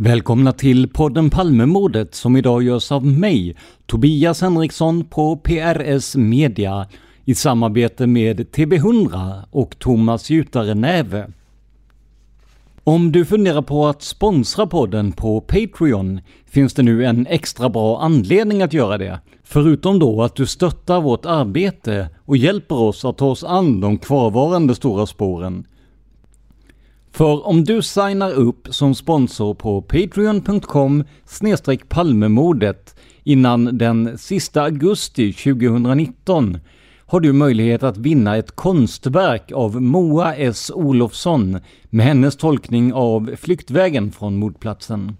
Välkomna till podden Palmemordet som idag görs av mig, Tobias Henriksson på PRS Media i samarbete med TB100 och Thomas Jutare Näve. Om du funderar på att sponsra podden på Patreon finns det nu en extra bra anledning att göra det. Förutom då att du stöttar vårt arbete och hjälper oss att ta oss an de kvarvarande stora spåren. För om du signar upp som sponsor på patreon.com palmemordet innan den sista augusti 2019 har du möjlighet att vinna ett konstverk av Moa S Olofsson med hennes tolkning av Flyktvägen från mordplatsen.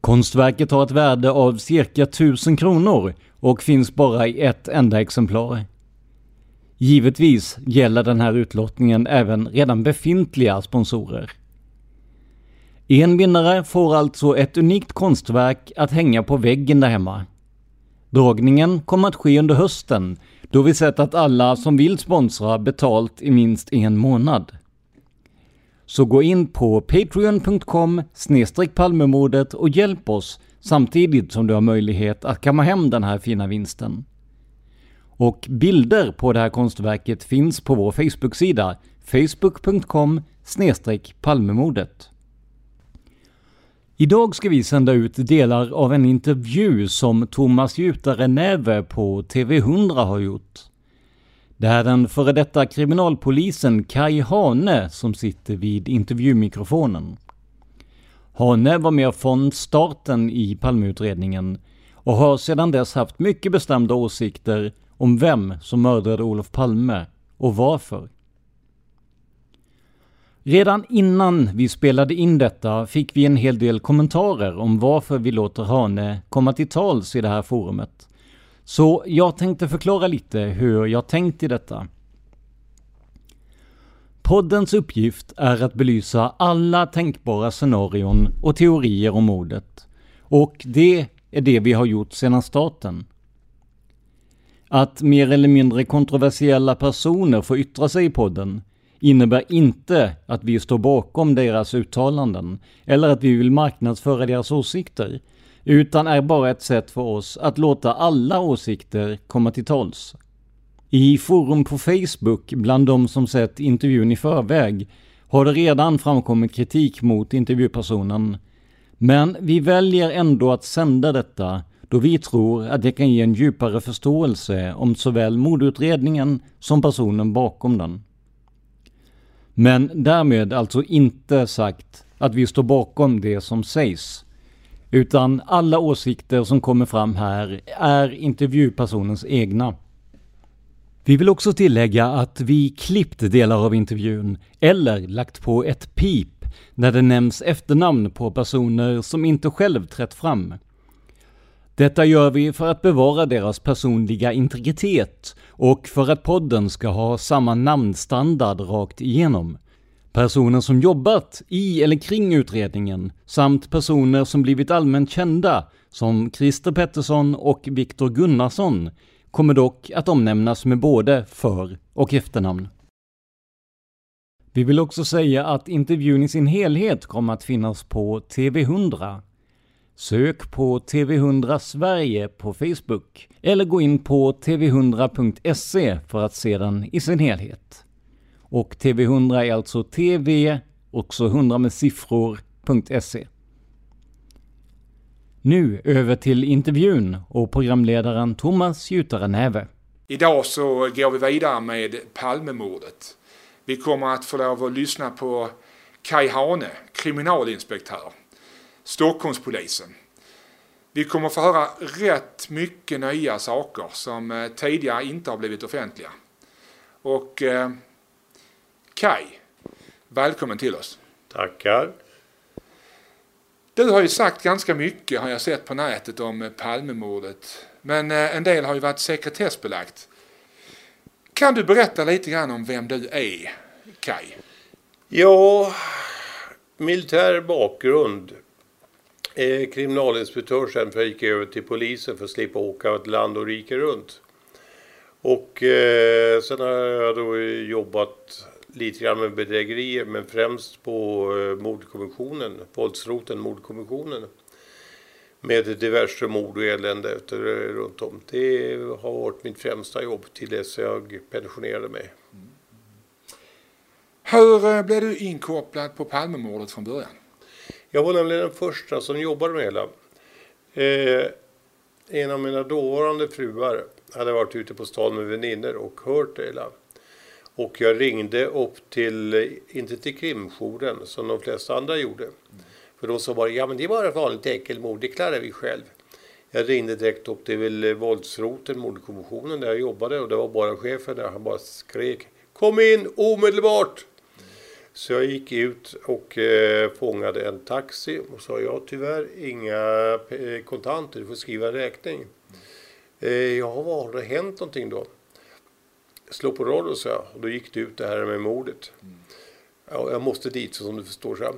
Konstverket har ett värde av cirka 1000 kronor och finns bara i ett enda exemplar. Givetvis gäller den här utlottningen även redan befintliga sponsorer. En vinnare får alltså ett unikt konstverk att hänga på väggen där hemma. Dragningen kommer att ske under hösten då vi sett att alla som vill sponsra betalt i minst en månad. Så gå in på patreon.com palmemordet och hjälp oss samtidigt som du har möjlighet att kamma hem den här fina vinsten. Och bilder på det här konstverket finns på vår Facebook-sida facebook.com palmemordet. Idag ska vi sända ut delar av en intervju som Thomas Jutare Näve på TV100 har gjort. Det är den före detta kriminalpolisen Kai Hane som sitter vid intervjumikrofonen. Hane var med från starten i Palmeutredningen och har sedan dess haft mycket bestämda åsikter om vem som mördade Olof Palme och varför. Redan innan vi spelade in detta fick vi en hel del kommentarer om varför vi låter Hane komma till tals i det här forumet. Så jag tänkte förklara lite hur jag tänkt i detta. Poddens uppgift är att belysa alla tänkbara scenarion och teorier om mordet. Och det är det vi har gjort sedan starten. Att mer eller mindre kontroversiella personer får yttra sig i podden innebär inte att vi står bakom deras uttalanden eller att vi vill marknadsföra deras åsikter, utan är bara ett sätt för oss att låta alla åsikter komma till tals. I forum på Facebook bland de som sett intervjun i förväg har det redan framkommit kritik mot intervjupersonen. Men vi väljer ändå att sända detta då vi tror att det kan ge en djupare förståelse om såväl mordutredningen som personen bakom den. Men därmed alltså inte sagt att vi står bakom det som sägs. Utan alla åsikter som kommer fram här är intervjupersonens egna. Vi vill också tillägga att vi klippt delar av intervjun, eller lagt på ett pip, när det nämns efternamn på personer som inte själv trätt fram. Detta gör vi för att bevara deras personliga integritet och för att podden ska ha samma namnstandard rakt igenom. Personer som jobbat i eller kring utredningen samt personer som blivit allmänt kända som Christer Pettersson och Viktor Gunnarsson kommer dock att omnämnas med både för och efternamn. Vi vill också säga att intervjun i sin helhet kommer att finnas på TV100. Sök på TV100 Sverige på Facebook eller gå in på tv100.se för att se den i sin helhet. Och TV100 är alltså TV, också 100 med siffror.se. Nu över till intervjun och programledaren Thomas Jutarenäve. Idag så går vi vidare med Palmemordet. Vi kommer att få lov att lyssna på Kai Hane, kriminalinspektör, Stockholmspolisen. Vi kommer få höra rätt mycket nya saker som eh, tidigare inte har blivit offentliga. Och eh, Kai, välkommen till oss. Tackar. Du har ju sagt ganska mycket har jag sett på nätet om Palmemordet. Men eh, en del har ju varit sekretessbelagt. Kan du berätta lite grann om vem du är, Kai? Ja, militär bakgrund. Eh, kriminalinspektör sen för jag gick över till polisen för att slippa åka ett land och rike runt. Och eh, sen har jag då jobbat lite grann med bedrägerier men främst på eh, mordkommissionen, våldsroten mordkommissionen. Med diverse mord och elände eh, runt om. Det har varit mitt främsta jobb till dess jag pensionerade mig. Hur eh, blev du inkopplad på Palmemordet från början? Jag var nämligen den första som jobbade med hela. Eh, en av mina dåvarande fruar hade varit ute på stan med vänner och hört det hela. Och jag ringde upp till, eh, inte till krimjouren som de flesta andra gjorde. För de sa bara, ja men det var ett vanligt äckelmord, det klarar vi själv. Jag ringde direkt upp till eh, våldsroten, mordkommissionen där jag jobbade och det var bara chefen där. Han bara skrek, kom in omedelbart! Så jag gick ut och eh, fångade en taxi och sa, jag har tyvärr inga eh, kontanter, du får skriva en räkning. Eh, ja, vad har det hänt någonting då? slå på radio så jag. Och då gick det ut det här med mordet. Ja, jag måste dit som du förstår. Så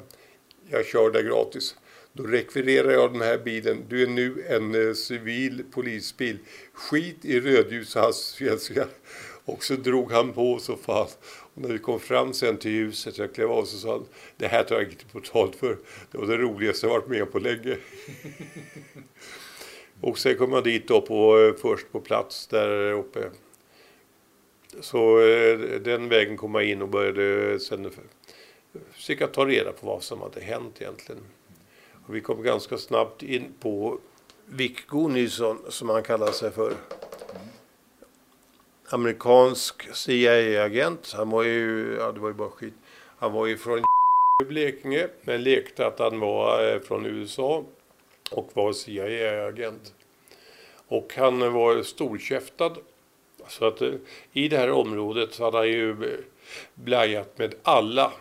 jag kör där gratis. Då rekvirerar jag den här bilen. Du är nu en eh, civil polisbil. Skit i rödljushastighetsgränserna. Och så drog han på så fan. Och när vi kom fram sen till huset, jag klev av så sa han Det här tar jag inte betalt för. Det var det roligaste jag varit med på länge. och sen kom jag dit då på, eh, först på plats där uppe. Så eh, den vägen kom jag in och började sen eh, försöka ta reda på vad som hade hänt egentligen. Och vi kom ganska snabbt in på Vic Gunnarsson som han kallar sig för. Amerikansk CIA-agent. Han var ju, ja det var ju bara skit. Han var ju från Blekinge men lekte att han var eh, från USA och var CIA-agent. Och han var storkäftad så att eh, i det här området så hade han ju eh, blajat med alla.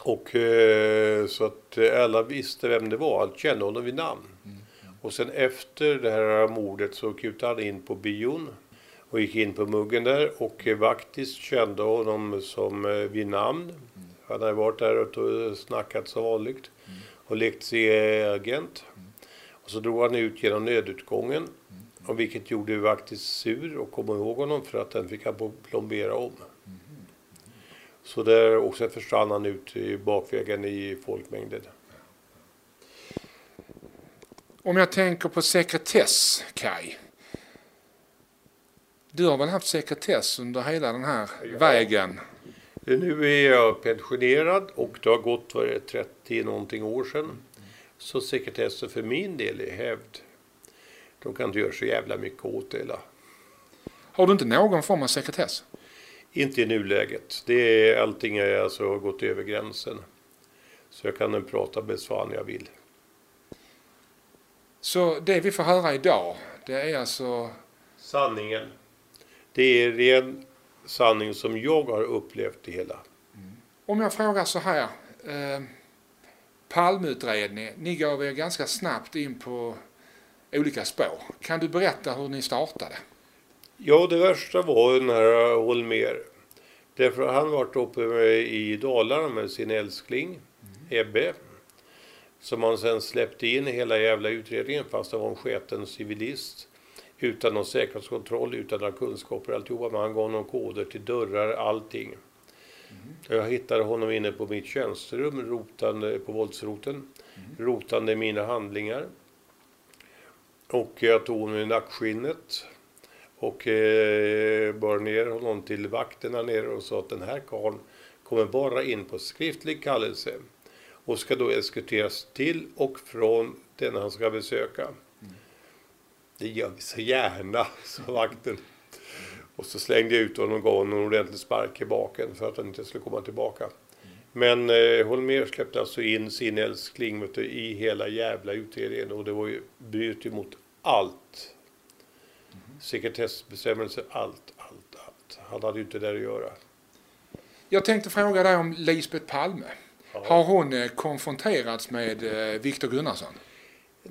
Och så att alla visste vem det var, alla kände honom vid namn. Och sen efter det här mordet så kutade han in på bion och gick in på muggen där och Vaktis kände honom som vid namn. Han hade varit där och snackat som vanligt och lekt sig agent. Och så drog han ut genom nödutgången och vilket gjorde faktiskt sur och kom ihåg honom för att den fick han plombera om. Mm. Så där och sen försvann han ut i bakvägen i folkmängden. Om jag tänker på sekretess, Kai. Du har väl haft sekretess under hela den här ja. vägen? Nu är jag pensionerad och det har gått för 30 någonting år sedan. Så sekretessen för min del är hävd. de kan inte göra så jävla mycket åt det hela. Har du inte någon form av sekretess? Inte i nuläget. Det är, allting är alltså gått över gränsen. Så jag kan prata med Svan jag vill. Så det vi får höra idag, det är alltså... Sanningen. Det är ren sanning som jag har upplevt det hela. Om jag frågar så här. Eh, Palmutredning, ni gav er ganska snabbt in på olika spår. Kan du berätta hur ni startade? Ja, det värsta var den här Holmer. Därför han varit uppe i Dalarna med sin älskling Ebbe. Som han sen släppte in i hela jävla utredningen fast han var en sketen civilist. Utan någon säkerhetskontroll, utan några kunskaper alltihopa. Men han gav någon koder till dörrar, allting. Jag hittade honom inne på mitt tjänsterum, rotande på våldsroten. Rotande i mina handlingar. Och jag tog honom i nackskinnet. Och eh, bar ner honom till vakterna nere och sa att den här karln kommer bara in på skriftlig kallelse. Och ska då eskorteras till och från den han ska besöka. Det gör vi så gärna, sa vakten. Och så slängde jag ut honom och gav honom en ordentlig spark i baken för att han inte skulle komma tillbaka. Men eh, Holmér släppte alltså in sin älskling du, i hela jävla utredningen och det var ju bröt ju mot allt. Sekretessbestämmelser, allt, allt, allt. Han hade ju inte där att göra. Jag tänkte fråga dig om Lisbeth Palme. Har hon eh, konfronterats med eh, Viktor Gunnarsson?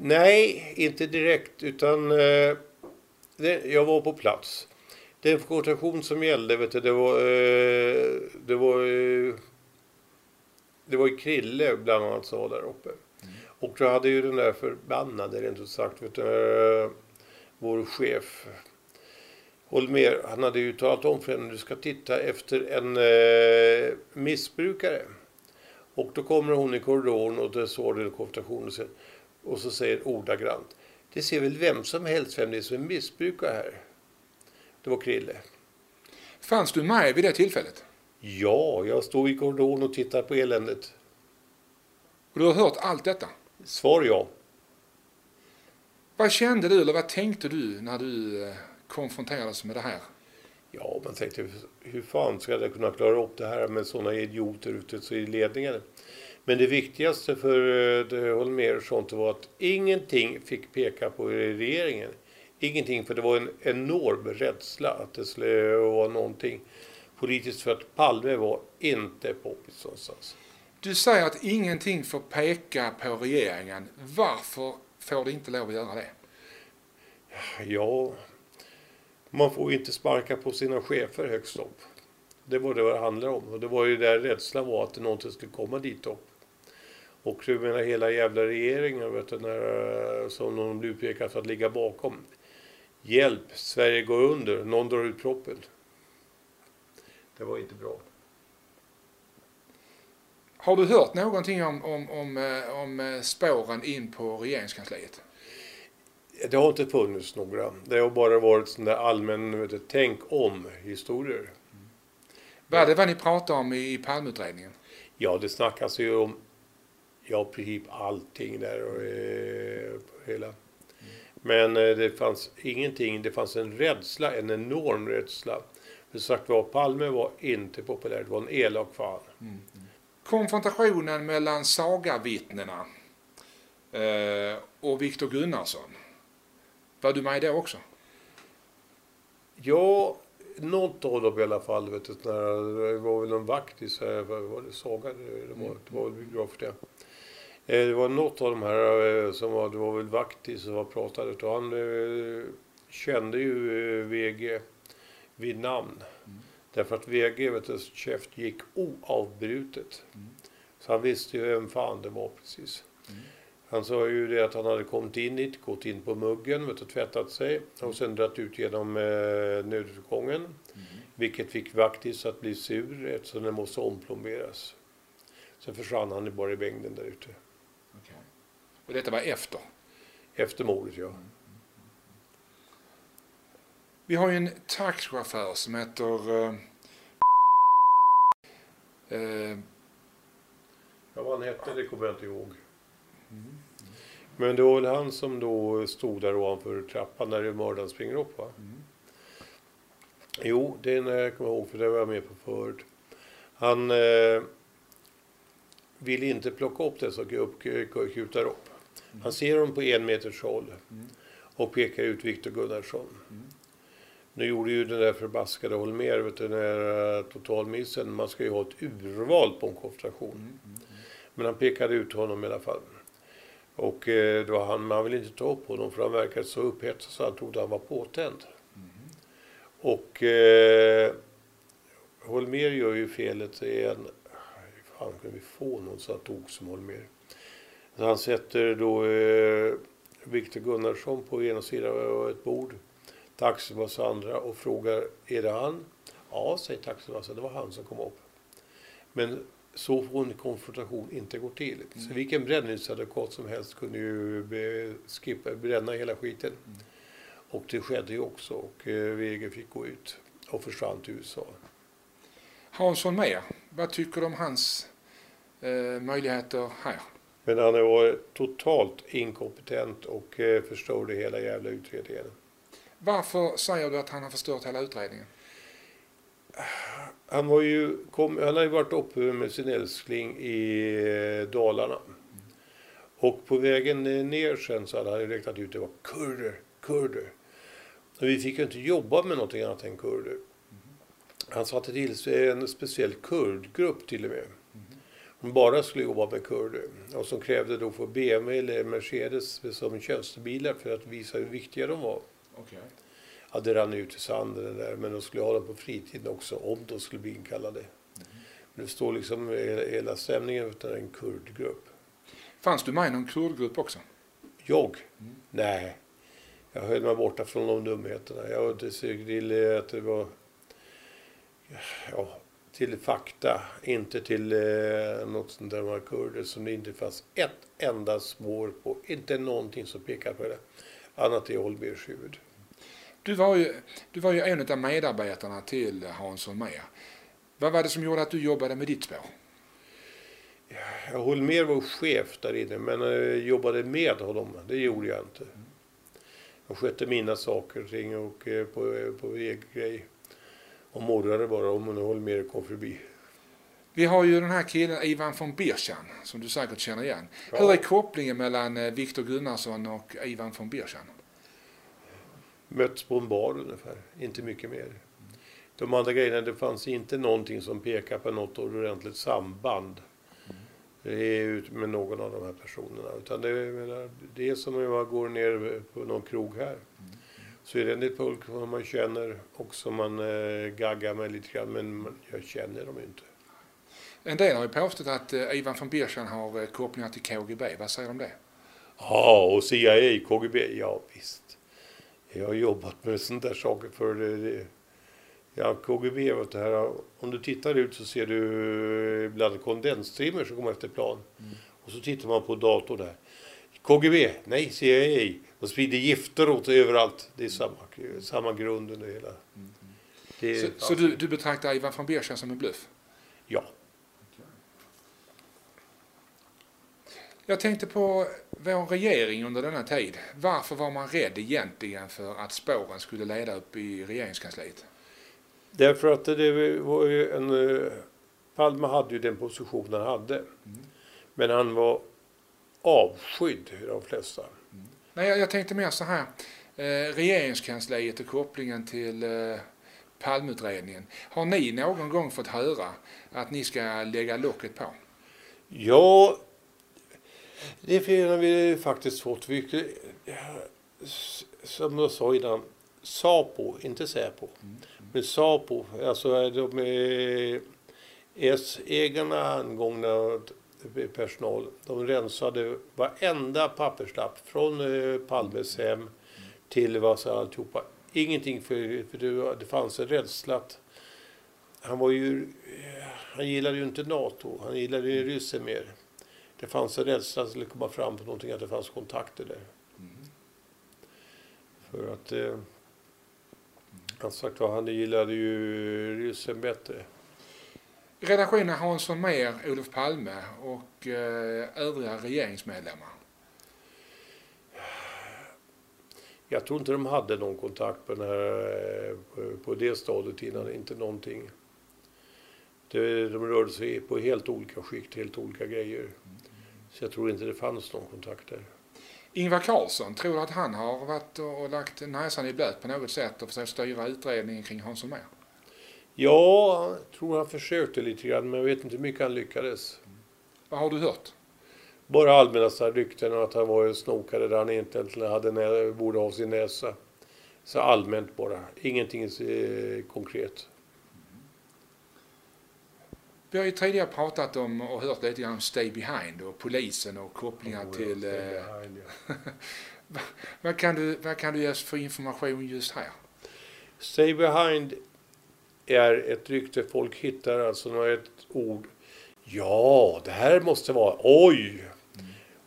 Nej, inte direkt utan eh, det, jag var på plats. Den konfrontation som gällde, vet du, det var, eh, det var, eh, det var ju Krille bland annat som var där uppe. Och då hade ju den där förbannade, rent ut sagt, vet du, eh, vår chef Holmer, han hade ju talat om för henne, du ska titta efter en eh, missbrukare. Och då kommer hon i korridoren och det står det en konfrontation och, så- och så säger ordagrant. Det ser väl vem som helst vem det är som är missbrukare här. Det var Krille. Fanns du med vid det tillfället? Ja, jag stod i korridoren och tittade på eländet. Och du har hört allt detta? Svar ja. Vad kände du eller vad tänkte du när du eh, konfronterades med det här? Ja, man tänkte hur fan ska jag kunna klara upp det här med sådana idioter ute i ledningen? Men det viktigaste för Holmér och sånt var att ingenting fick peka på regeringen. Ingenting, för det var en enorm rädsla att det skulle vara någonting politiskt för att Palme var inte poppis någonstans. Du säger att ingenting får peka på regeringen. Varför får det inte lov att göra det? Ja, man får inte sparka på sina chefer högst upp. Det var det vad det handlade om. Och det var ju där rädslan var att det någonting skulle komma dit upp. Och jag menar hela jävla regeringen vet du, när, eh, som någon blir utpekad för att ligga bakom. Hjälp, Sverige går under, någon drar ut proppen. Det var inte bra. Har du hört någonting om, om, om, eh, om eh, spåren in på regeringskansliet? Det har inte funnits några. Det har bara varit sån där allmän vet du, tänk om historier. Vad är det vad ni pratar om i, i Palmeutredningen? Ja, det snackas ju om ja, princip allting där och eh, hela. Men eh, det fanns ingenting. Det fanns en rädsla, en enorm rädsla. För sagt var, Palme var inte populär. Det var en elak fan. Konfrontationen mellan sagavittnena eh, och Viktor Gunnarsson. Var du med i det också? Ja, något av dem i alla fall. Vet du, när, det var väl en vaktis här. Var det? Saga? Det var, det var väl bra för det. Eh, Det var något av de här eh, som var, det var väl vaktis som var pratade. Och han eh, kände ju VG vid namn. Därför att VG, vet du, käft gick oavbrutet. Så han visste ju vem fan det var precis. Han sa ju det att han hade kommit in hit, gått in på muggen, vet du, tvättat sig och sen dragit ut genom eh, nödutgången. Vilket fick Vaktis att bli sur eftersom den måste omplomberas. Sen försvann han bara i mängden där ute. Och detta var efter. Efter mordet, ja. Vi har ju en taxichaufför som heter... Eh, eh, Ja, vad han hette det kommer jag inte ihåg. Men det var väl han som då stod där ovanför trappan när mördaren springer upp va? Mm. Jo, det kommer jag ihåg för det var jag med på förut. Han eh, vill inte plocka upp det som kutar upp. Han ser dem på en meters håll och pekar ut Viktor Gunnarsson. Nu gjorde ju den där förbaskade Holmér, vet du, den där eh, totalmissen. Man ska ju ha ett urval på en konfrontation. Men han pekade ut honom i alla fall. Och eh, då han, man ville inte ta upp honom för han verkade så upphetsad så han trodde han var påtänd. Och eh, Holmér gör ju felet en... Hur fan kunde vi få någon så tog som Holmér? Han sätter då eh, Viktor Gunnarsson på ena sidan av ett bord. Taximas andra och frågar är det han? Ja, säger Taximas, det var han som kom upp. Men så får en konfrontation inte gå till. Så vilken brännvinsadvokat som helst kunde ju skippa, bränna hela skiten. Och det skedde ju också och eh, Wege fick gå ut och försvann till USA. Hansson med, vad tycker du om hans eh, möjligheter här? Men han var totalt inkompetent och eh, förstörde hela jävla utredningen. Varför säger du att han har förstört hela utredningen? Han, var ju, kom, han har ju varit uppe med sin älskling i eh, Dalarna. Och på vägen ner sen så hade han ju räknat ut att det var kurder, kurder. Och vi fick ju inte jobba med någonting annat än kurder. Han satte till sig en speciell kurdgrupp till och med. Bara skulle jobba med kurder. Och som krävde då för BMW eller Mercedes som tjänstebilar för att visa hur viktiga de var. Okay. Ja, det rann ut i sanden det där, men de skulle ha dem på fritiden också om de skulle bli inkallade. Men det står liksom hela stämningen utan en kurdgrupp. Fanns du med i någon kurdgrupp också? Jag? Nej. Jag höll mig borta från de dumheterna. Jag var inte till att det var... Ja, till fakta, inte till eh, något sånt där med kurder som det inte fanns ett enda spår på. Inte någonting som pekar på det. Annat i Holmers huvud. Du var, ju, du var ju en av medarbetarna till Hansson med. Vad var det som gjorde att du jobbade med ditt spår? Jag Holmér var chef där inne, men jag jobbade med honom. Det gjorde jag inte. Jag skötte mina saker och ting och eh, på, på egen grej. Och morrade bara om Holmér kom förbi. Vi har ju den här killen Ivan von Birchan som du säkert känner igen. Ja. Hur är kopplingen mellan eh, Viktor Gunnarsson och Ivan von Birchan? Mötts på en bar ungefär, inte mycket mer. De andra grejerna, det fanns inte någonting som pekar på något ordentligt samband med någon av de här personerna. Utan det, menar, det är som om man går ner på någon krog här. Så är det en folk som man känner och som man eh, gaggar med lite grann, men jag känner dem inte. En del har ju påstått att eh, Ivan von Birchan har eh, kopplingar till KGB. Vad säger du om det? Ja, och CIA, KGB, ja visst. Jag har jobbat med sådana där saker för det, det. Ja, KGB, vet du, här, om du tittar ut så ser du ibland kondenstrimmer som kommer efter plan. Mm. Och så tittar man på datorn där. KGB, nej CIA. De sprider gifter åt överallt. Det är samma, samma grund under hela. Mm. Det, så, så du, du betraktar Ivan von Birchan som en bluff? Ja. Jag tänkte på vår regering under denna tid. Varför var man rädd egentligen för att spåren skulle leda upp i regeringskansliet? Därför att det var ju en... Eh, Palme hade ju den position han hade. Mm. Men han var avskydd de flesta. Mm. Nej, jag, jag, tänkte mer så här. Eh, regeringskansliet och kopplingen till eh, Palmeutredningen. Har ni någon gång fått höra att ni ska lägga locket på? Ja, det har vi faktiskt fått. Vi, som jag sa innan, Sapo, inte Säpo. Mm. Men Sapo, alltså de är S-ägarna angångna personal. De rensade varenda papperslapp från eh, Palmes hem till vad så alltihopa. Ingenting för, för det, det fanns en rädsla att han var ju, han gillade ju inte NATO, han gillade ju ryssen mer. Det fanns en rädsla att det skulle komma fram på någonting, att det fanns kontakter där. Mm. För att eh, han sagt var, han gillade ju ryssen bättre. Redaktionen Hansson Mer, Olof Palme och eh, övriga regeringsmedlemmar. Jag tror inte de hade någon kontakt på, den här, eh, på det stadiet innan, inte någonting. Det, de rörde sig på helt olika skikt, helt olika grejer. Så jag tror inte det fanns någon kontakt där. Ingvar Carlsson, tror du att han har varit och lagt näsan i blöt på något sätt och försökt styra utredningen kring Hans Holmér? Ja, jag tror han försökte lite grann, men jag vet inte hur mycket han lyckades. Vad har du hört? Bara allmänna så här rykten att han var en snokare där han egentligen hade nä- borde ha sin näsa. Så allmänt bara, ingenting eh, konkret. Vi har ju tidigare pratat om och hört lite grann om Stay Behind och polisen och kopplingar Oh, till... Eh, Behind, vad, vad, kan du, vad kan du ge oss för information just här? Stay behind är ett rykte folk hittar, alltså när ett ord. Ja, det här måste vara, oj!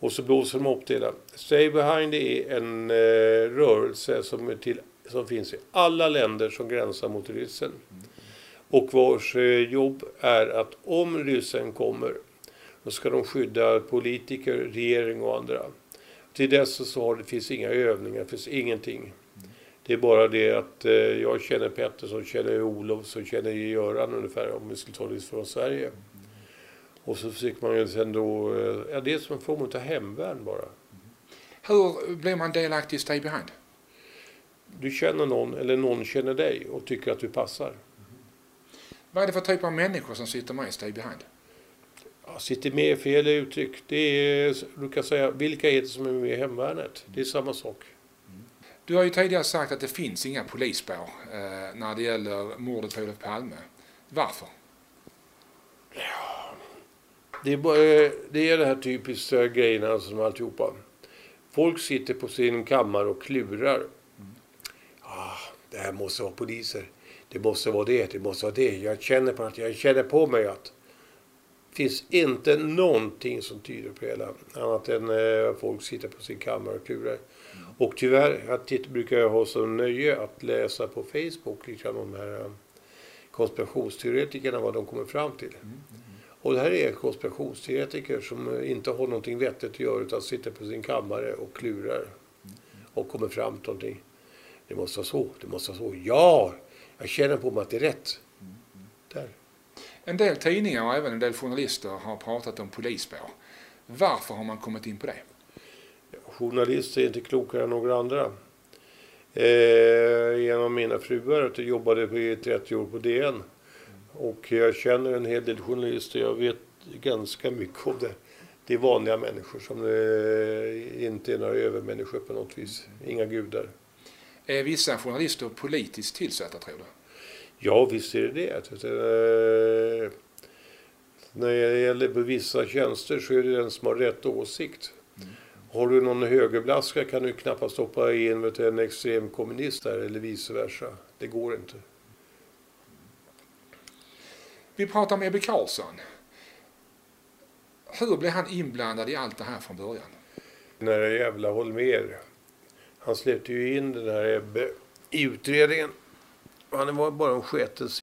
Och så blåser de upp det. där. Stay behind är en eh, rörelse som, är till, som finns i alla länder som gränsar mot ryssen. Och vars eh, jobb är att om ryssen kommer, då ska de skydda politiker, regering och andra. Till dess så har det finns inga övningar, det finns ingenting. Det är bara det att eh, jag känner Petter som känner Olof som känner Göran ungefär om vi skulle ta det från Sverige. Och så försöker man ju sen då, eh, ja det är som en form av hemvärn bara. Hur blir man delaktig i Stay Behind? Du känner någon eller någon känner dig och tycker att du passar. Vad är det för typ av människor som sitter med i Stay Behind? Ja, sitter med är fel uttryck. Det är, du kan säga, vilka är det som är med i hemvärnet? Det är samma sak. Du har ju tidigare sagt att det finns inga polisspår eh, när det gäller mordet på Olof Palme. Varför? Det är, bara, det är det här typiska grejerna som alltihopa. Folk sitter på sin kammare och klurar. Ah, det här måste vara poliser. Det måste vara det, det måste vara det. Jag känner på att jag känner på mig att det finns inte någonting som tyder på det. Annat än eh, folk sitter på sin kammare och klurar. Och tyvärr jag brukar jag ha som nöje att läsa på Facebook lite grann om de här eh, konspirationsteoretikerna, vad de kommer fram till. Och det här är konspirationsteoretiker som eh, inte har någonting vettigt att göra utan sitter på sin kammare och klurar. Och kommer fram till någonting. Det måste vara så, det måste vara så. Ja, jag känner på mig att det är rätt. Där. En del tidningar och även en del journalister har pratat om polisspår. Varför har man kommit in på det? Journalister är inte klokare än några andra. Eh, en av mina fruar att jag jobbade i 30 år på DN. Och jag känner en hel del journalister. Jag vet ganska mycket om det. Det är vanliga människor som eh, inte är några övermänniskor på något vis. Inga gudar. Är vissa journalister politiskt tillsatta tror du? Ja, visst är det det. Eh, när det gäller på vissa tjänster så är det den som har rätt åsikt. Har du någon högerblaska kan du knappast stoppa in vet en extrem kommunist där eller vice versa. Det går inte. Vi pratar om Ebbe Carlsson. Hur blev han inblandad i allt det här från början? Den här jävla Holmer. Han släppte ju in den här Ebbe i utredningen. Han var bara en sketelse.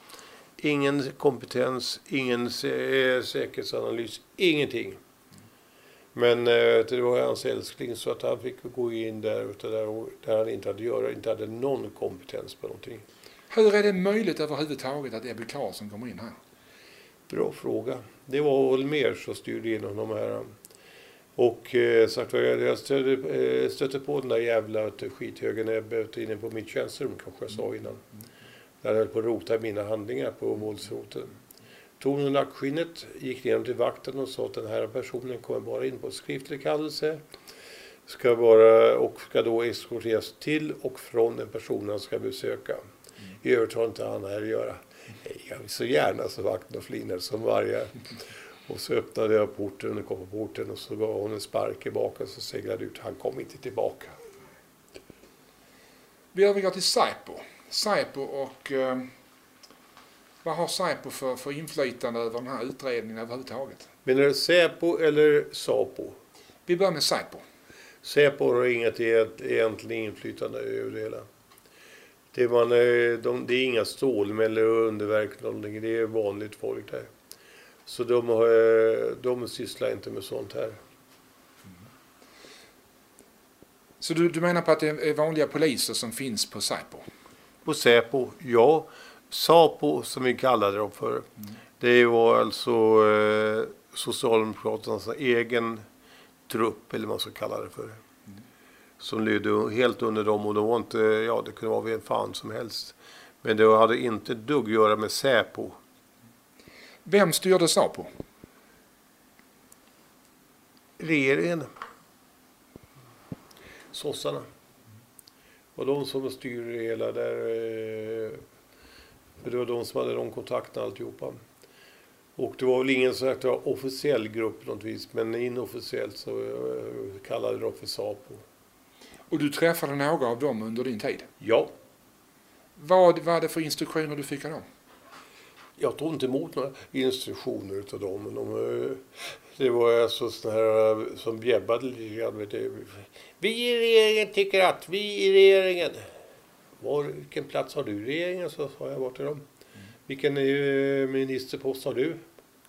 Ingen kompetens, ingen sä- säkerhetsanalys, ingenting. Men eh, det var hans älskling så att han fick gå in där, där, han inte hade att göra, inte hade någon kompetens på någonting. Hur är det möjligt överhuvudtaget att Ebbe Carlsson kommer in här? Bra fråga. Det var Holmér som styrde inom de här. Och eh, sagt jag, stötte, eh, stötte på den där jävla skithögen Ebbe inne på mitt tjänsterum kanske jag sa innan. Där jag höll på att rota i mina handlingar på våldsroten. Tog nog nackskinnet, gick ner till vakten och sa att den här personen kommer bara in på skriftlig kallelse. Ska bara, och ska då eskorteras till och från den personen han ska besöka. I övrigt har inte han här att göra. Jag vill så gärna, så vakten och flinade som varje. Och så öppnade jag porten och kom på porten och så gav hon en spark i baken så seglade ut. Han kom inte tillbaka. Vi övergår till Säpo. Säpo och eh, vad har Säpo för, för inflytande över den här utredningen överhuvudtaget? Menar du Säpo eller Sapo? Vi börjar med Säpo. Säpo har inget egent- egentligen inflytande över det hela. Det är, man, eh, de, det är inga stålmän eller underverk, någonting. det är vanligt folk där. Så de, har, eh, de sysslar inte med sånt här. Så du, du menar på att det är vanliga poliser som finns på Säpo? På Säpo, ja. Sapo som vi kallade dem för. Det var alltså eh, Socialdemokraternas egen trupp, eller vad man ska kalla det för. Som lydde helt under dem och de var inte, ja det kunde vara vem fan som helst. Men det hade inte dugg att göra med Säpo. Vem styrde Säpo? Regeringen. Sossarna. Och de som styr det hela där. eh, För det var de som hade de kontakterna alltihopa. Och det var väl ingen så att det var officiell grupp på något vis. Men inofficiellt så eh, kallade de för Sapo. Och du träffade några av dem under din tid? Ja. Vad var det för instruktioner du fick av dem? Jag tog inte emot några instruktioner utav dem. De, eh, det var alltså sådana här eh, som bjäbbade lite grann. Vi i regeringen tycker att, vi i regeringen. Var, vilken plats har du i regeringen? Så sa jag bort till dem. Vilken eh, ministerpost har du?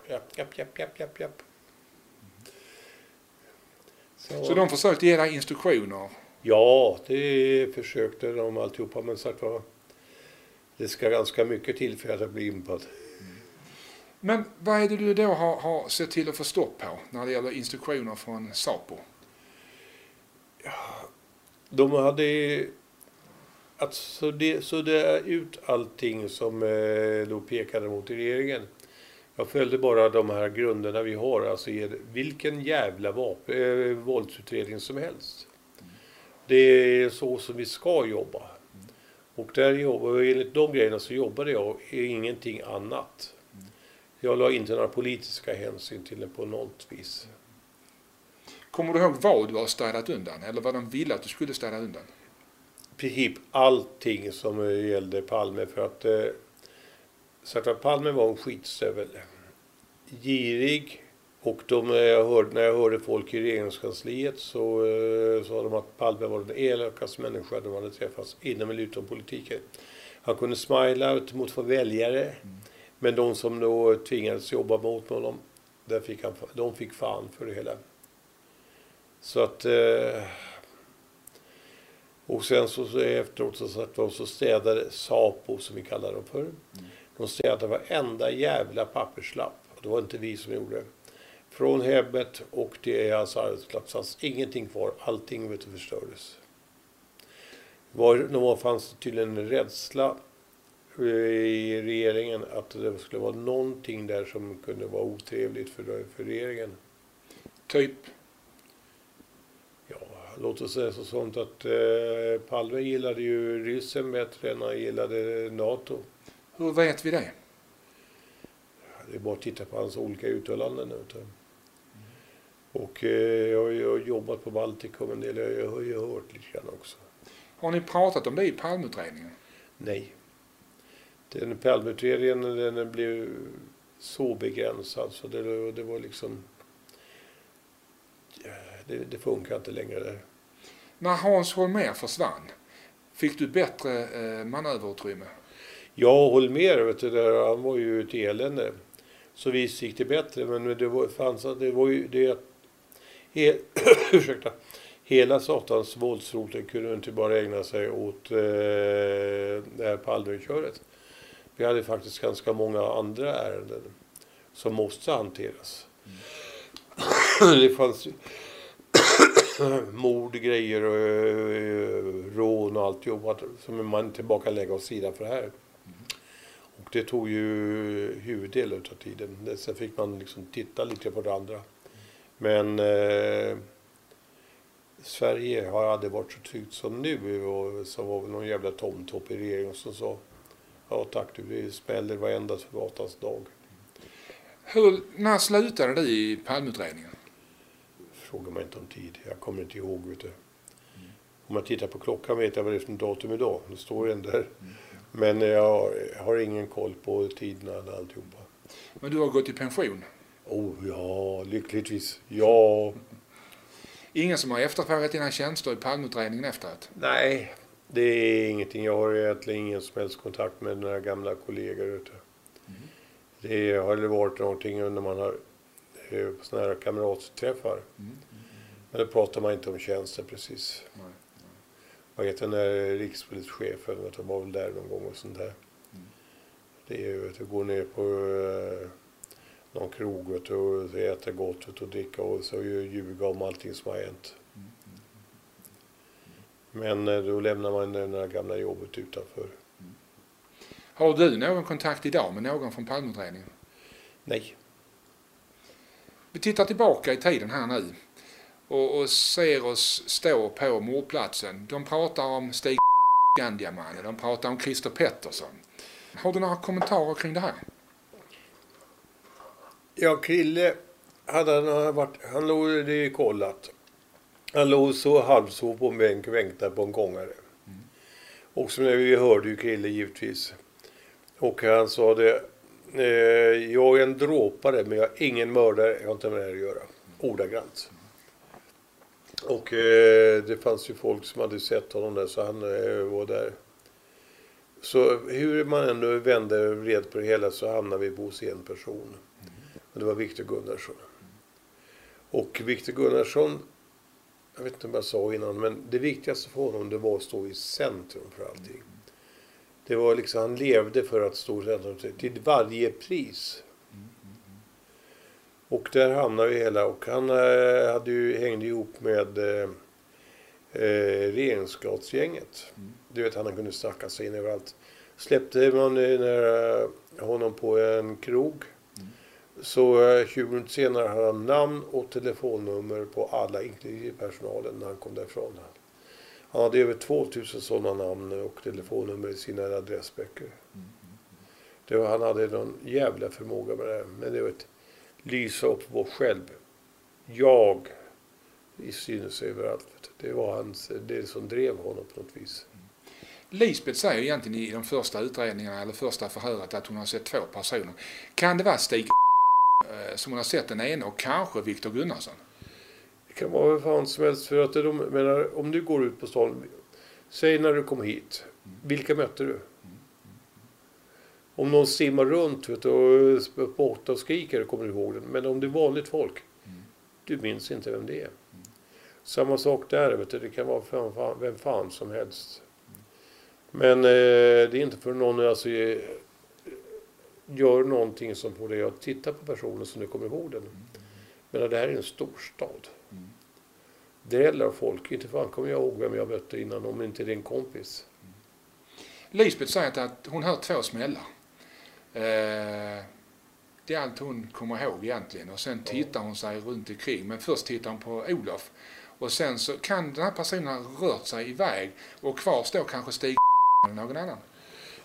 Japp, japp, japp, japp, japp, japp. Så de försökte ge dig instruktioner? Ja, det försökte de alltihopa. Men sagt var, det ska ganska mycket till för att jag blir impad. Men vad är det du då har, har sett till att få stopp på när det gäller instruktioner från Sapo? De hade att sudda sudda ut allting som eh, då pekade mot regeringen. Jag följde bara de här grunderna vi har, alltså vilken jävla vapen, eh, våldsutredning som helst. Det är så som vi ska jobba. Och där jobbar, enligt de grejerna så jobbade jag ingenting annat. Jag la inte några politiska hänsyn till det på något vis. Kommer du ihåg vad du har städat undan? Eller vad de ville att du skulle städa undan? i princip allting som gällde Palme för att eh, så att Palme var en skitstövel. Girig och de, jag hörde, när jag hörde folk i regeringskansliet så eh, sa de att Palme var den elakaste människa de hade träffats inom eller utom politiken. Han kunde smila ut mot för väljare men de som då tvingades jobba mot honom där fick han, de fick fan för det hela. Så att eh, och sen så, så efteråt så, satt de så städade Sapo, som vi kallar dem för. De städade varenda jävla papperslapp. Det var inte vi som gjorde det. Från hemmet och till hans arbetsplats fanns ingenting kvar. Allting vet du, förstördes. Var, det fanns tydligen en rädsla i regeringen att det skulle vara någonting där som kunde vara otrevligt för, för regeringen. Typ? Låt oss säga så sånt att eh, Palme gillade ju ryssen bättre än han gillade NATO. Hur vet vi det? Det är bara att titta på hans olika uttalanden. vet. Och eh, jag har ju jobbat på Baltikum en del. Jag har ju hört lite grann också. Har ni pratat om det i Palmeutredningen? Nej. Den Palmeutredningen den blev så begränsad så det, det var liksom... Det, det funkar inte längre där. När Hans Holmér försvann, fick du bättre eh, manöverutrymme? Ja, Holmér, vet du, där, han var ju ett elände. Så visst gick det bättre, men det var, fanns, det var ju det... He, ursäkta. Hela satans våldsroten kunde inte bara ägna sig åt eh, det här Palmeköret. Vi hade faktiskt ganska många andra ärenden som måste hanteras. Mm. det fanns mord, grejer och uh, rån och alltihop som man kan lägga åt sidan för det här. Och det tog ju huvuddelen av tiden. Sen fick man liksom titta lite på det andra. Men eh, Sverige har aldrig varit så tryggt som nu. Och så var väl någon jävla tomtopp i regeringen som sa ja tack du, det smäller varenda gatans dag. Hur, när slutade du i palmutredningen? Fråga mig inte om tid. Jag kommer inte ihåg. Vet du. Om jag tittar på klockan vet jag vad det är för datum idag. Det står den där. Men jag har ingen koll på tiderna eller alltihopa. Men du har gått i pension? Oh ja, lyckligtvis. Ja. Ingen som har efterfrågat dina tjänster i palmutredningen efteråt? Nej, det är ingenting. Jag har egentligen ingen som helst kontakt med några gamla kollegor. Mm. Det har varit någonting när man har eh, sådana här kamratträffar. Mm. Men då pratar man inte om tjänster precis. Nej, nej. Vad heter den där rikspolischefen? Han var väl där någon gång och sånt där. Mm. Det är ju att gå ner på uh, någon krog och äta gott och dricka och så ljuga om allting som har hänt. Men uh, då lämnar man det där gamla jobbet utanför. Mm. Har du någon kontakt idag med någon från Palmeutredningen? Nej. Vi tittar tillbaka i tiden här nu och, och ser oss stå på mordplatsen. De pratar om Stig Gandiamannen, de pratar om Christer Pettersson. Har du några kommentarer kring det här? Ja, Krille hade han varit, han låg, det kollat. Han låg så halvsov på en bänk och väntade på en gångare. Mm. Och som vi hörde ju Krille givetvis. Och han sa det, eh, jag är en dråpare men jag är ingen mördare, jag har inte med det här att göra. Ordagrant. Och eh, det fanns ju folk som hade sett honom där så han eh, var där. Så hur man ändå vände och vred på det hela så hamnade vi hos en person. Mm. Och det var Viktor Gunnarsson. Och Viktor Gunnarsson, jag vet inte om jag sa innan, men det viktigaste för honom det var att stå i centrum för allting. Det var liksom, han levde för att stå i centrum till varje pris. Och där hamnade vi hela och han eh, hade ju, hängde ihop med eh, eh. Mm. Du vet han kunde snacka sig in överallt. Släppte man eh, eh, honom på en krog så eh, 20 minuter senare hade han namn och telefonnummer på alla, inklusive personalen, när han kom därifrån. Han hade över 2000 sådana namn och telefonnummer i sina adressböcker. Det var, han hade någon jävla förmåga med det här. Men det var ett lysa upp vår själv. Jag i synes överallt. Det var hans, det som drev honom på något vis. Lisbeth säger egentligen i de första utredningarna eller första förhöret att hon har sett två personer. Kan det vara Stig Eh, som hon har sett den ena och kanske Viktor Gunnarsson? Det kan vara vem fan som helst. För att de, menar, om du går ut på stan, säg när du kom hit. Vilka mötte du? Om någon simmar runt vet du, och spottar och skriker kommer du ihåg den. Men om det är vanligt folk, mm. du minns inte vem det är. Mm. Samma sak där, vet du, det kan vara vem fan, vem fan som helst. Mm. Men eh, det är inte för någon alltså, eh, gör någonting som får dig att titta på personen som du kommer ihåg den. Men det här är en storstad. Mm. Det gäller folk. Inte fan kommer jag ihåg vem jag mötte innan om inte det är en kompis. Lisbeth säger att hon hör två smällar. Eh, det är allt hon kommer ihåg egentligen och sen tittar hon sig runt omkring. Men först tittar hon på Olof och sen så kan den här personen ha rört sig iväg och kvar står kanske Stig eller någon annan.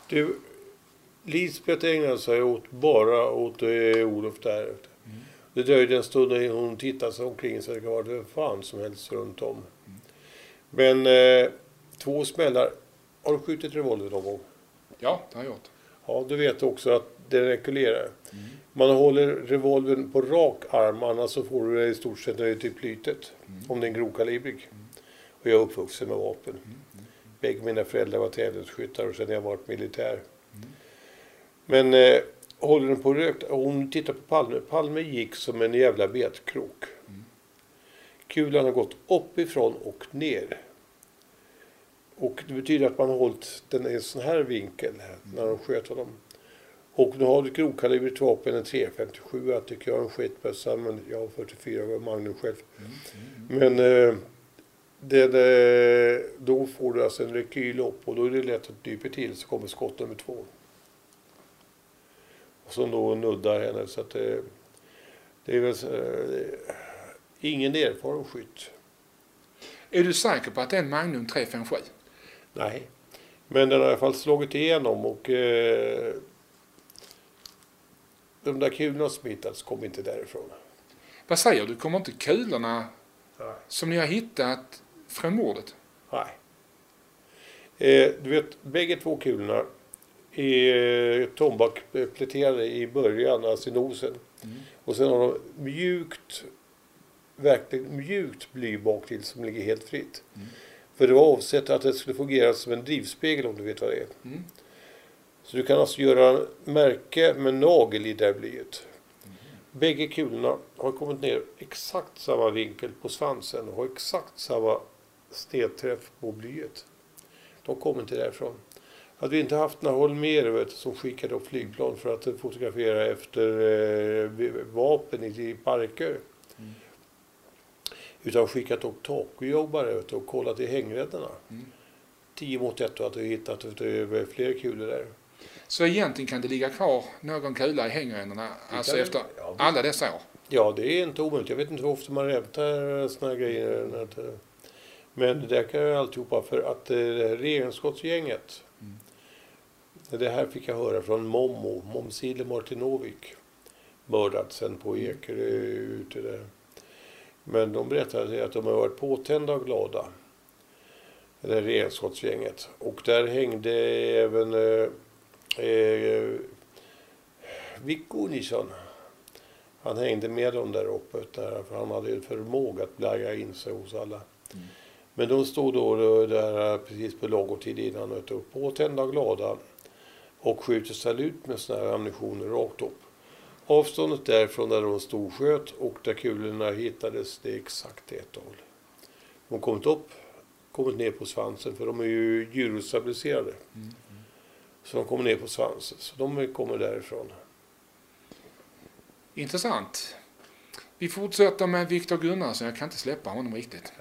Du, Lisbeth ägnade sig åt, bara åt eh, Olof där. Mm. Det dröjde en stund innan hon tittade sig omkring så det var det fan som helst runt om. Men eh, två smällar. Har du skjutit revolver någon gång? Ja, det har jag gjort. Ja, du vet också att den rekylerar. Man håller revolvern på rak arm, annars så får du det i stort sett nöjd till plytet. Om det är grovkalibrig. Och jag är uppvuxen med vapen. Bägge mina föräldrar var tävlingsskyttar och sen har jag varit militär. Men eh, håller den på rökt. Hon tittar på Palme. Palme gick som en jävla betkrok. Kulan har gått uppifrån och ner. Och det betyder att man har hållit den i en sån här vinkel när de sköt honom. Och nu har du grovkalibrigt vapen, en 357 jag tycker jag är en skitbössa, men jag har 44 Magnum själv. Men eh, det, det, eh, då får du alltså en rekyl upp och då är det lätt att du dyper till så kommer skott nummer två. Och som då nuddar henne så att det, det är väl eh, ingen erfaren skytt. Är du säker på att det är en Magnum 357? Nej, men den har i alla fall slagit igenom och eh, de där kulorna som hittats kom inte därifrån. Vad säger du, kommer inte kulorna Nej. som ni har hittat från mordet? Nej. Eh, du vet, bägge två kulorna är tombakpläterade i början, alltså i nosen. Och sen har de mjukt, verkligen mjukt bly bak till som ligger helt fritt. För det var avsett att det skulle fungera som en drivspegel om du vet vad det är. Mm. Så du kan alltså göra märke med nagel i det här blyet. Bägge kulorna har kommit ner exakt samma vinkel på svansen och har exakt samma snedträff på blyet. De kommer inte därifrån. Hade vi inte haft några Holmér vet som skickade upp flygplan för att fotografera efter eh, vapen i, parker. Utan skickat upp takjobbare vet och kollat i hängräddarna. 10 mot 1 och att vi hittat fler kulor där. Så egentligen kan det ligga kvar någon kula i hängrännorna alltså det- efter ja, visst. alla dessa år? Ja, det är inte omöjligt. Jag vet inte hur ofta man hämtar här grejer. Men det kan jag alltihopa för att eh, det här regeringsskottsgänget. Det här fick jag höra från Mommo, Momsile Martinovic. Mördad sen på Ekerö ute där. Men de berättade att de har varit påtända och glada. Det här regeringsskottsgänget. Och där hängde även eh, eh, Viggo Nilsson. Han hängde med dem där uppe, där, för han hade ju förmåga att blära in sig hos alla. Men de stod då där precis på lagotid innan, du, påtända och glada och skjuter salut med sådana här ammunitioner rakt upp. Avståndet därifrån där de stod och sköt och där kulorna hittades, det är exakt ett håll. De har kommit upp, kommit ner på svansen, för de är ju gyrostabiliserade. Så de kommer ner på svansen, så de kommer därifrån. Intressant. Vi fortsätter med Viktor Gunnarsson. Jag kan inte släppa honom riktigt.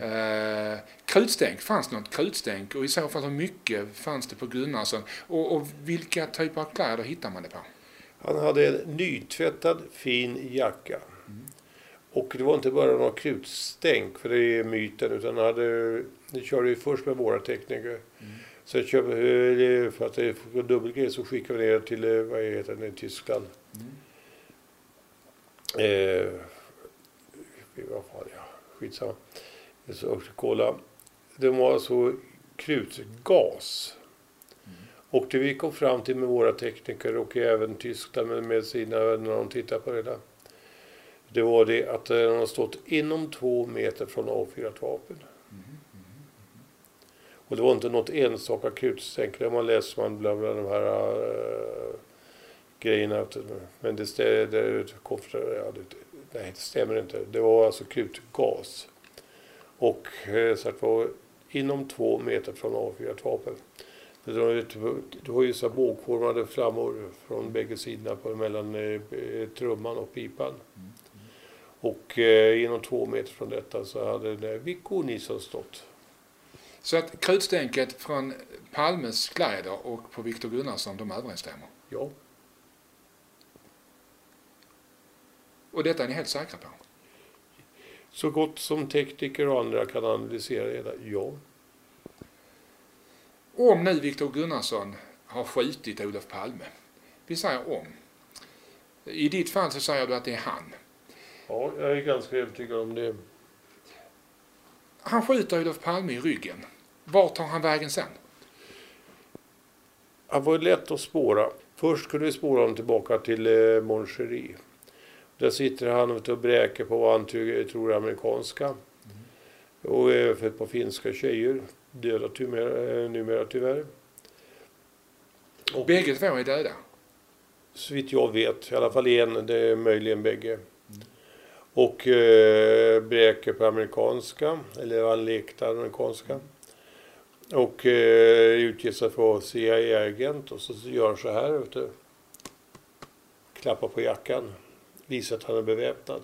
Eh, krutstänk, fanns det något krutstänk? Och i så fall hur mycket fanns det på Gunnarsson? Och, och vilka typer av kläder hittar man det på? Han hade en nytvättad fin jacka. Och det var inte bara några krutstänk, för det är myten, utan han hade, det körde ju först med våra tekniker. Sen köpte, eh, för att det var dubbelgrej så skickade vi ner till, eh, vad heter det, Tyskland. Eh, vad fan, ja, skitsamma. Så, kolla. Det var alltså krutgas. Och det vi kom fram till med våra tekniker och även Tyskland med, sina, när de tittar på det där. Det var det att eh, den har stått inom två meter från avfyrat vapen. Och det var inte något enstaka krutstänk. Det man läser man bland, de här eh, grejerna. att- Men det, stä- det, kom, ja, det, nej, det stämmer inte. Det var alltså krutgas. Och eh, så att var inom två meter från avfyrat vapen. Det var ju- det var ju så bågformade flammor från bägge sidorna på, mellan eh, eh, trumman och pipan. Och eh, inom två meter från detta så hade det Viggo Nilsson stått. Så att krutstänket från Palmes kläder och på Viktor Gunnarsson, de överensstämmer? Ja. Och detta är ni helt säkra på? Så gott som tekniker och andra kan analysera det hela, ja. Om nu Viktor Gunnarsson har skjutit Olof Palme, vi säger om. I ditt fall så säger du att det är han. Ja, jag är ganska övertygad om det. Han skjuter Olof Palme i ryggen. Var tar han vägen sen? Han var lätt att spåra. Först skulle vi spåra honom tillbaka till eh, Moncherie. Där sitter han och bräker på vad han tror är amerikanska. Och är för ett par finska tjejer. Döda numera, eh, numera tyvärr. Och Bägge två är döda? Så vitt jag vet. I alla fall en. Det är möjligen bägge. Mm. Och eh, bräker på amerikanska. Eller han lekte amerikanska. Och eh, utger sig för att vara CIA-agent. Och så gör han så här. Vet du. Klappar på jackan. Visar att han är beväpnad.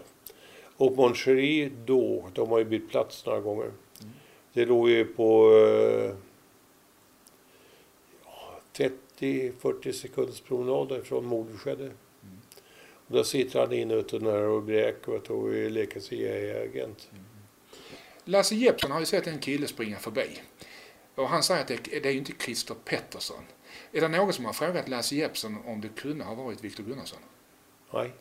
Och Moncherie då, de har ju bytt plats några gånger. Mm. Det låg ju på eh, 30-40 sekunders promenad ifrån mordet skedde. Mm. Och där sitter han inne ute när och bräker och leker CIA-agent. Mm. Lasse Jeppsson har ju sett en kille springa förbi. Och han säger att det, det är ju inte Christer Pettersson. Är det någon som har frågat Lasse Jeppsson om det kunde ha varit Viktor Gunnarsson? Nej.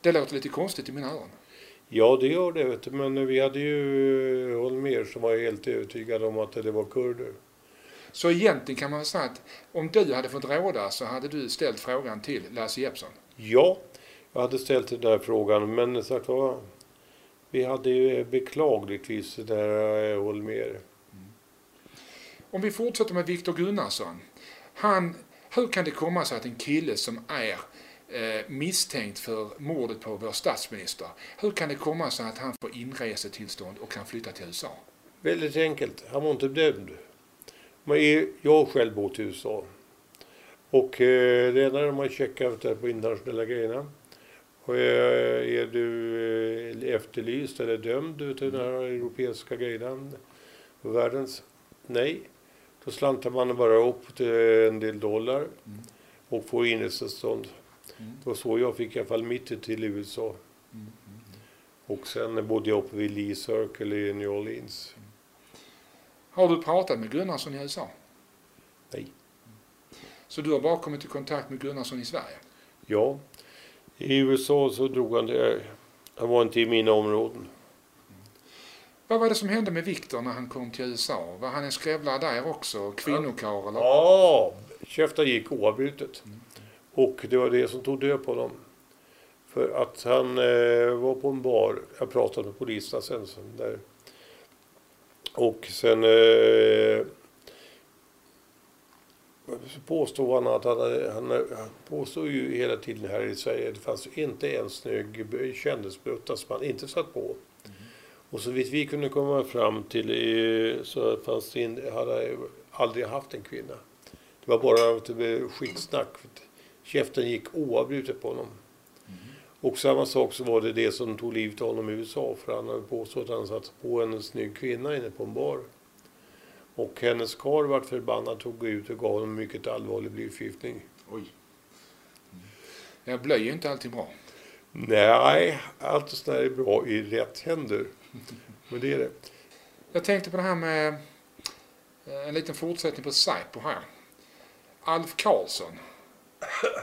Det låter lite konstigt i mina öron. Ja, det gör det. Vet du. Men vi hade ju Holmér som var helt övertygad om att det var kurder. Så egentligen kan man säga att om du hade fått råda så hade du ställt frågan till Lasse Jeppsson? Ja, jag hade ställt den där frågan. Men sagt var, vi hade ju beklagligtvis det där Holmér. Mm. Om vi fortsätter med Viktor Gunnarsson. Han, hur kan det komma sig att en kille som är eh, misstänkt för mordet på vår statsminister. Hur kan det komma sig att han får inresetillstånd och kan flytta till USA? Väldigt enkelt. Han var inte dömd. Jag har själv bott i USA. Och eh, redan när man checkar på internationella grejerna. Och eh, är du eh, efterlyst eller dömd till den här europeiska grejen? Världens? Nej. Då slantar man bara upp till en del dollar mm. och får inresetillstånd. Mm. Det var så jag fick i alla fall mitt till USA. Mm. Och sen bodde jag uppe vid Lee Circle i New Orleans. Har du pratat med Gunnarsson i USA? Nej. Så du har bara kommit i kontakt med Gunnarsson i Sverige? Ja. I USA så drog han det. Han var inte i mina områden. Vad var det som hände med Viktor när han kom till USA? Var han en skrävlare där också? Kvinnokarl? Ja, käften gick oavbrutet. Mm. Och det var det som tog död på honom. För att han eh, var på en bar. Jag pratade med poliserna sen. Där. Och sen eh, påstod han att han, han, han påstod ju hela tiden här i Sverige att det fanns inte en snygg kändisbrutta som han inte satt på. Mm. Och så vitt vi kunde komma fram till eh, så fanns det in, hade aldrig haft en kvinna. Det var bara skitsnack. Käften gick oavbrutet på honom. Mm. Och samma sak så var det det som tog livet av honom i USA. För han hade påstått att han satt på en snygg kvinna inne på en bar. Och hennes karl vart förbannad, tog ut och gav honom mycket allvarlig blyförgiftning. Oj. Ja, bly är inte alltid bra. Nej, allt sånt där är bra i rätt händer. Men det är det. Jag tänkte på det här med eh, en liten fortsättning på Säpo här. Alf Karlsson.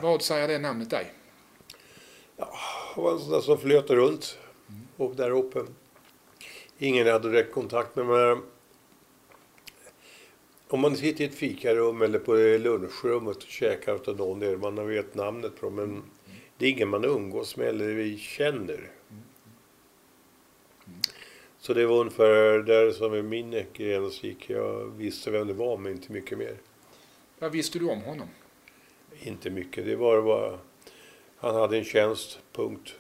Vad säger det namnet dig? Ja, det var en sån där som flöt runt mm. där uppe. Ingen hade direkt kontakt med mig. Om man sitter i ett fikarum eller på lunchrummet och käkar åt någon där man vet namnet på dem. Men det är ingen man umgås med eller vi känner. Så det var ungefär där som i min gräns gick. Jag visste vem det var men inte mycket mer. Vad visste du om honom? Inte mycket. Det var bara... Han hade en tjänst, punkt.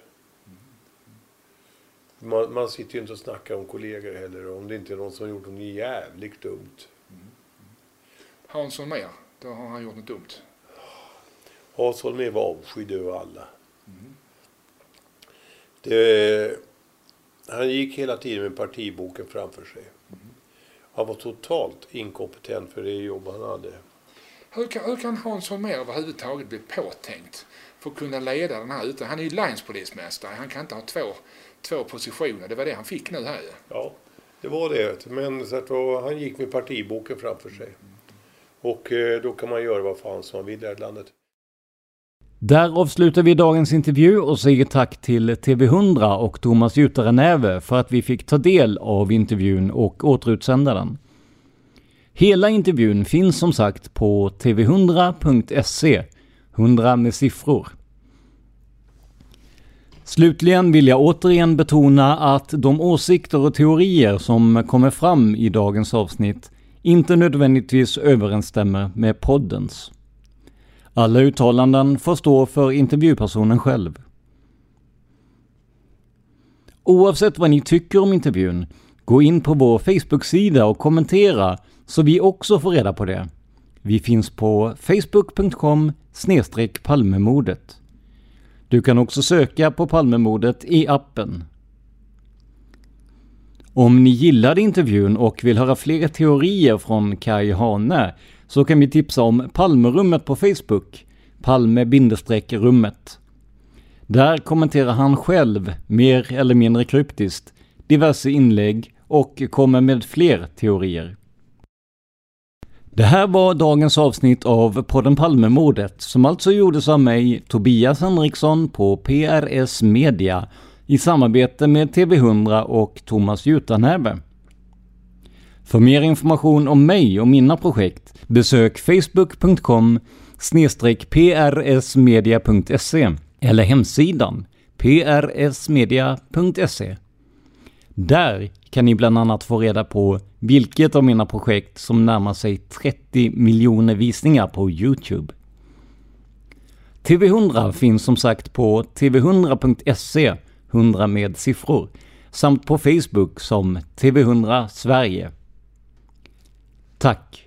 Man, man sitter ju inte och snackar om kollegor heller om det inte är någon som har gjort något jävligt dumt. Hans Holmér, då har han gjort något dumt. Hans Holmér var avskydd över alla. Mm. Det, han gick hela tiden med partiboken framför sig. Mm. Han var totalt inkompetent för det jobb han hade. Hur kan, hur kan Hans Holmér överhuvudtaget bli påtänkt för att kunna leda den här ute? Han är ju länspolismästare. Han kan inte ha två, två positioner. Det var det han fick nu här Ja, det var det. Men så att, han gick med partiboken framför sig. Och eh, då kan man göra vad fan som man vill i det här landet. Där avslutar vi dagens intervju och säger tack till TV100 och Thomas Jutare för att vi fick ta del av intervjun och återutsända den. Hela intervjun finns som sagt på tv100.se, 100 med siffror. Slutligen vill jag återigen betona att de åsikter och teorier som kommer fram i dagens avsnitt inte nödvändigtvis överensstämmer med poddens. Alla uttalanden får stå för intervjupersonen själv. Oavsett vad ni tycker om intervjun, gå in på vår Facebook-sida och kommentera så vi också får reda på det. Vi finns på facebook.com palmemordet. Du kan också söka på Palmemordet i appen. Om ni gillade intervjun och vill höra fler teorier från Kai Hane så kan vi tipsa om Palmerummet på Facebook, Palme-rummet. Där kommenterar han själv, mer eller mindre kryptiskt, diverse inlägg och kommer med fler teorier. Det här var dagens avsnitt av podden Palmemordet som alltså gjordes av mig, Tobias Henriksson på PRS Media i samarbete med TV100 och Thomas Jutanäve. För mer information om mig och mina projekt besök facebook.com prsmedia.se eller hemsidan prsmedia.se. Där kan ni bland annat få reda på vilket av mina projekt som närmar sig 30 miljoner visningar på Youtube. TV100 finns som sagt på tv100.se, 100 med siffror, samt på Facebook som TV100 Sverige. Tack